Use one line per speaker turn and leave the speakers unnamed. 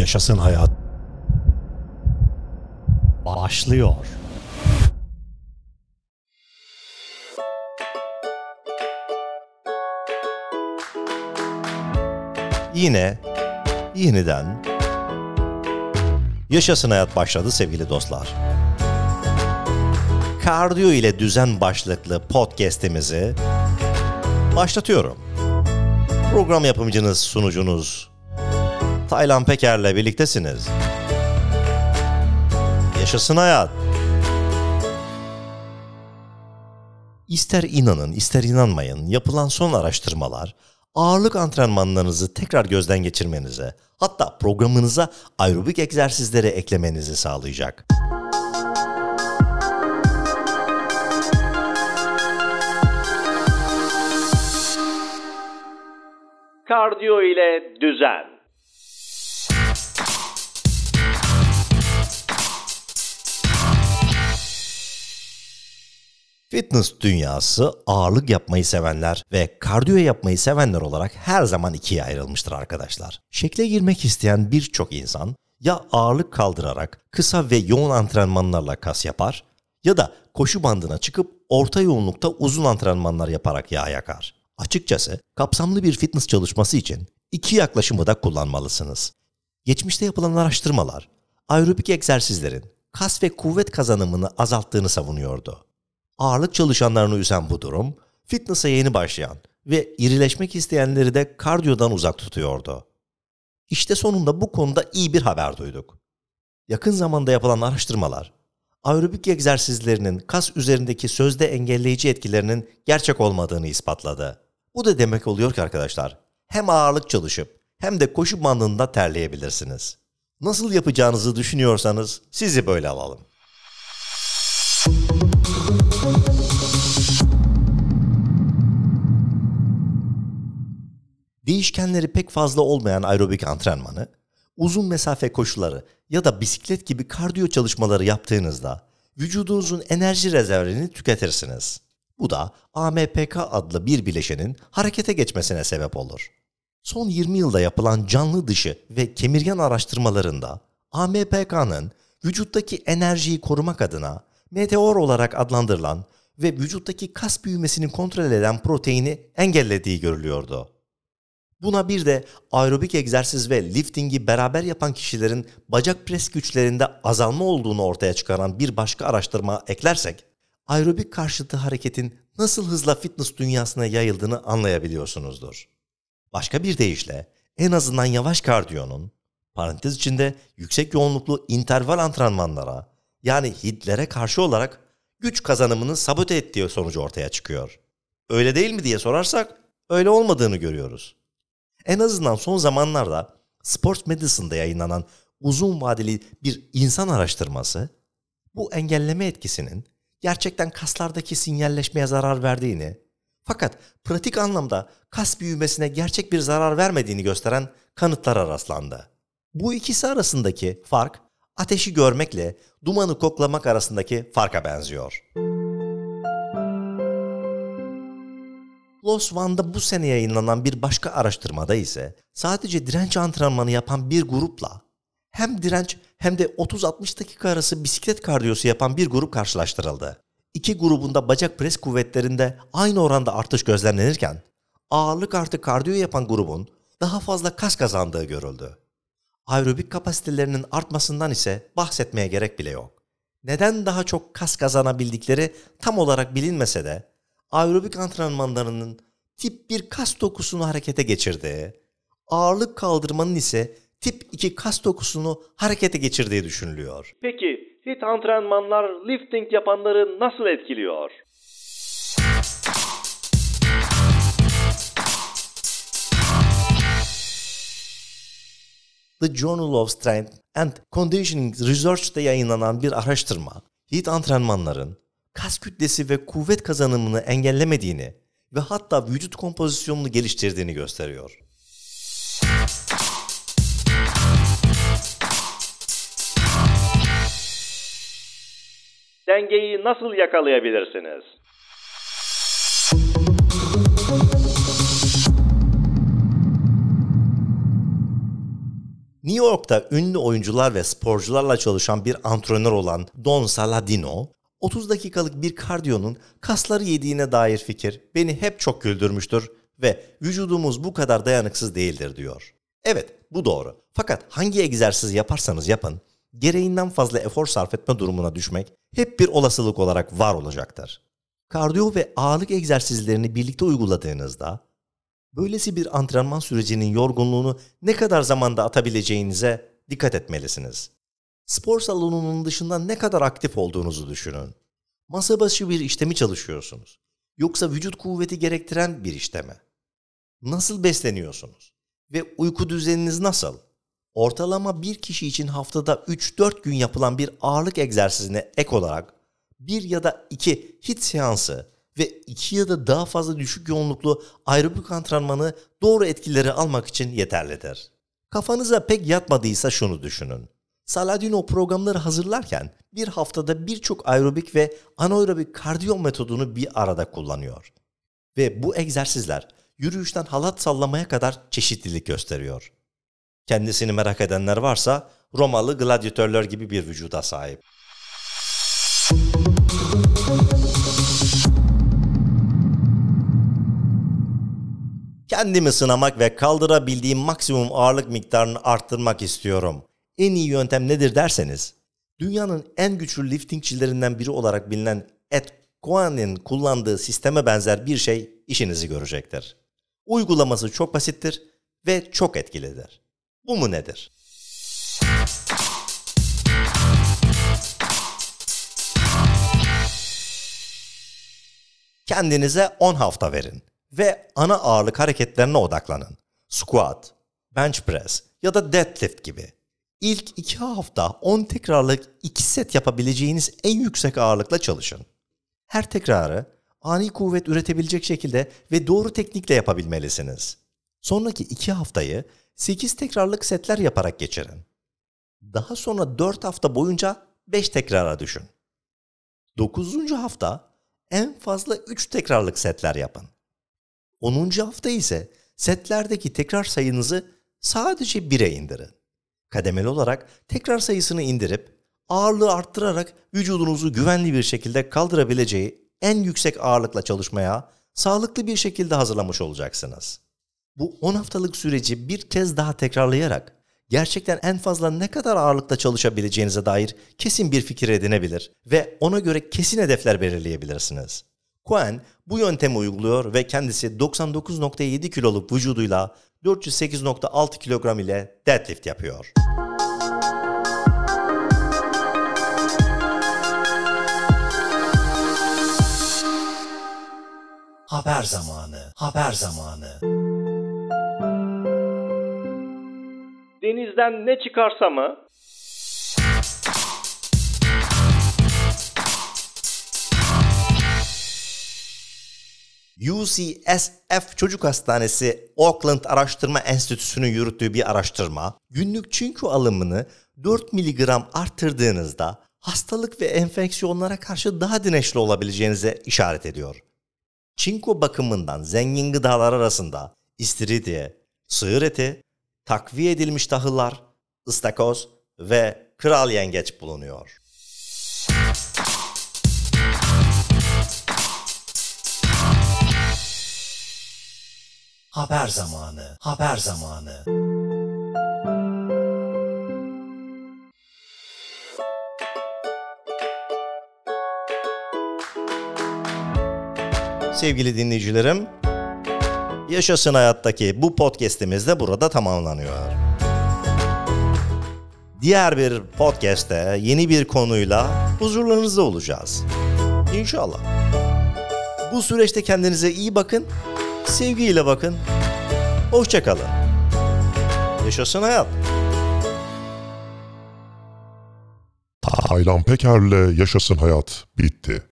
Yaşasın hayat. Başlıyor.
Yine, yeniden Yaşasın Hayat başladı sevgili dostlar. Kardiyo ile düzen başlıklı podcast'imizi başlatıyorum. Program yapımcınız, sunucunuz Taylan Peker'le birliktesiniz. Yaşasın hayat. İster inanın, ister inanmayın, yapılan son araştırmalar ağırlık antrenmanlarınızı tekrar gözden geçirmenize, hatta programınıza aerobik egzersizleri eklemenizi sağlayacak.
Kardiyo ile düzen.
Fitness dünyası ağırlık yapmayı sevenler ve kardiyo yapmayı sevenler olarak her zaman ikiye ayrılmıştır arkadaşlar. Şekle girmek isteyen birçok insan ya ağırlık kaldırarak kısa ve yoğun antrenmanlarla kas yapar ya da koşu bandına çıkıp orta yoğunlukta uzun antrenmanlar yaparak yağ yakar. Açıkçası kapsamlı bir fitness çalışması için iki yaklaşımı da kullanmalısınız. Geçmişte yapılan araştırmalar aerobik egzersizlerin kas ve kuvvet kazanımını azalttığını savunuyordu. Ağırlık çalışanlarını üzen bu durum, fitness'a yeni başlayan ve irileşmek isteyenleri de kardiyodan uzak tutuyordu. İşte sonunda bu konuda iyi bir haber duyduk. Yakın zamanda yapılan araştırmalar, aerobik egzersizlerinin kas üzerindeki sözde engelleyici etkilerinin gerçek olmadığını ispatladı. Bu da demek oluyor ki arkadaşlar, hem ağırlık çalışıp hem de koşu bandında terleyebilirsiniz. Nasıl yapacağınızı düşünüyorsanız sizi böyle alalım. Değişkenleri pek fazla olmayan aerobik antrenmanı, uzun mesafe koşuları ya da bisiklet gibi kardiyo çalışmaları yaptığınızda vücudunuzun enerji rezervini tüketirsiniz. Bu da AMPK adlı bir bileşenin harekete geçmesine sebep olur. Son 20 yılda yapılan canlı dışı ve kemirgen araştırmalarında AMPK'nın vücuttaki enerjiyi korumak adına meteor olarak adlandırılan ve vücuttaki kas büyümesini kontrol eden proteini engellediği görülüyordu. Buna bir de aerobik egzersiz ve liftingi beraber yapan kişilerin bacak pres güçlerinde azalma olduğunu ortaya çıkaran bir başka araştırma eklersek, aerobik karşıtı hareketin nasıl hızla fitness dünyasına yayıldığını anlayabiliyorsunuzdur. Başka bir deyişle en azından yavaş kardiyonun, parantez içinde yüksek yoğunluklu interval antrenmanlara yani HIIT'lere karşı olarak güç kazanımını sabote ettiği sonucu ortaya çıkıyor. Öyle değil mi diye sorarsak öyle olmadığını görüyoruz. En azından son zamanlarda Sports Medicine'da yayınlanan uzun vadeli bir insan araştırması bu engelleme etkisinin gerçekten kaslardaki sinyalleşmeye zarar verdiğini fakat pratik anlamda kas büyümesine gerçek bir zarar vermediğini gösteren kanıtlara rastlandı. Bu ikisi arasındaki fark ateşi görmekle dumanı koklamak arasındaki farka benziyor. PLOS ONE'da bu sene yayınlanan bir başka araştırmada ise sadece direnç antrenmanı yapan bir grupla hem direnç hem de 30-60 dakika arası bisiklet kardiyosu yapan bir grup karşılaştırıldı. İki grubunda bacak pres kuvvetlerinde aynı oranda artış gözlemlenirken ağırlık artı kardiyo yapan grubun daha fazla kas kazandığı görüldü. Aerobik kapasitelerinin artmasından ise bahsetmeye gerek bile yok. Neden daha çok kas kazanabildikleri tam olarak bilinmese de aerobik antrenmanlarının tip 1 kas dokusunu harekete geçirdiği, ağırlık kaldırmanın ise tip 2 kas dokusunu harekete geçirdiği düşünülüyor.
Peki HIIT antrenmanlar lifting yapanları nasıl etkiliyor?
The Journal of Strength and Conditioning Research'te yayınlanan bir araştırma, HIIT antrenmanların kas kütlesi ve kuvvet kazanımını engellemediğini ve hatta vücut kompozisyonunu geliştirdiğini gösteriyor.
Dengeyi nasıl yakalayabilirsiniz?
New York'ta ünlü oyuncular ve sporcularla çalışan bir antrenör olan Don Saladino, 30 dakikalık bir kardiyonun kasları yediğine dair fikir beni hep çok güldürmüştür ve vücudumuz bu kadar dayanıksız değildir diyor. Evet, bu doğru. Fakat hangi egzersiz yaparsanız yapın, gereğinden fazla efor sarf etme durumuna düşmek hep bir olasılık olarak var olacaktır. Kardiyo ve ağırlık egzersizlerini birlikte uyguladığınızda böylesi bir antrenman sürecinin yorgunluğunu ne kadar zamanda atabileceğinize dikkat etmelisiniz. Spor salonunun dışında ne kadar aktif olduğunuzu düşünün. Masa başı bir işte mi çalışıyorsunuz? Yoksa vücut kuvveti gerektiren bir işte mi? Nasıl besleniyorsunuz? Ve uyku düzeniniz nasıl? Ortalama bir kişi için haftada 3-4 gün yapılan bir ağırlık egzersizine ek olarak bir ya da iki hit seansı ve iki ya da daha fazla düşük yoğunluklu aerobik antrenmanı doğru etkileri almak için yeterlidir. Kafanıza pek yatmadıysa şunu düşünün. Saladino programları hazırlarken bir haftada birçok aerobik ve anaerobik kardiyo metodunu bir arada kullanıyor. Ve bu egzersizler yürüyüşten halat sallamaya kadar çeşitlilik gösteriyor. Kendisini merak edenler varsa Romalı gladyatörler gibi bir vücuda sahip. Kendimi sınamak ve kaldırabildiğim maksimum ağırlık miktarını arttırmak istiyorum. En iyi yöntem nedir derseniz, dünyanın en güçlü liftingçilerinden biri olarak bilinen Ed Cohen'in kullandığı sisteme benzer bir şey işinizi görecektir. Uygulaması çok basittir ve çok etkilidir. Bu mu nedir? Kendinize 10 hafta verin ve ana ağırlık hareketlerine odaklanın. Squat, bench press ya da deadlift gibi. İlk 2 hafta 10 tekrarlık 2 set yapabileceğiniz en yüksek ağırlıkla çalışın. Her tekrarı ani kuvvet üretebilecek şekilde ve doğru teknikle yapabilmelisiniz. Sonraki 2 haftayı 8 tekrarlık setler yaparak geçirin. Daha sonra 4 hafta boyunca 5 tekrara düşün. 9. hafta en fazla 3 tekrarlık setler yapın. 10. hafta ise setlerdeki tekrar sayınızı sadece 1'e indirin. Kademeli olarak tekrar sayısını indirip ağırlığı arttırarak vücudunuzu güvenli bir şekilde kaldırabileceği en yüksek ağırlıkla çalışmaya sağlıklı bir şekilde hazırlamış olacaksınız. Bu 10 haftalık süreci bir kez daha tekrarlayarak gerçekten en fazla ne kadar ağırlıkta çalışabileceğinize dair kesin bir fikir edinebilir ve ona göre kesin hedefler belirleyebilirsiniz. Cohen bu yöntemi uyguluyor ve kendisi 99.7 kiloluk vücuduyla 408.6 kilogram ile deadlift yapıyor.
Haber zamanı, haber zamanı.
Denizden ne çıkarsa mı?
UCSF Çocuk Hastanesi Auckland Araştırma Enstitüsü'nün yürüttüğü bir araştırma, günlük çinko alımını 4 mg arttırdığınızda hastalık ve enfeksiyonlara karşı daha dirençli olabileceğinize işaret ediyor. Çinko bakımından zengin gıdalar arasında istiridye, sığır eti, takviye edilmiş tahıllar, ıstakoz ve kral yengeç bulunuyor.
Haber zamanı, haber zamanı.
Sevgili dinleyicilerim, Yaşasın Hayat'taki bu podcast'imiz de burada tamamlanıyor. Diğer bir podcast'te yeni bir konuyla huzurlarınızda olacağız. İnşallah. Bu süreçte kendinize iyi bakın, sevgiyle bakın. Hoşçakalın. Yaşasın hayat.
Taylan Peker'le Yaşasın Hayat bitti.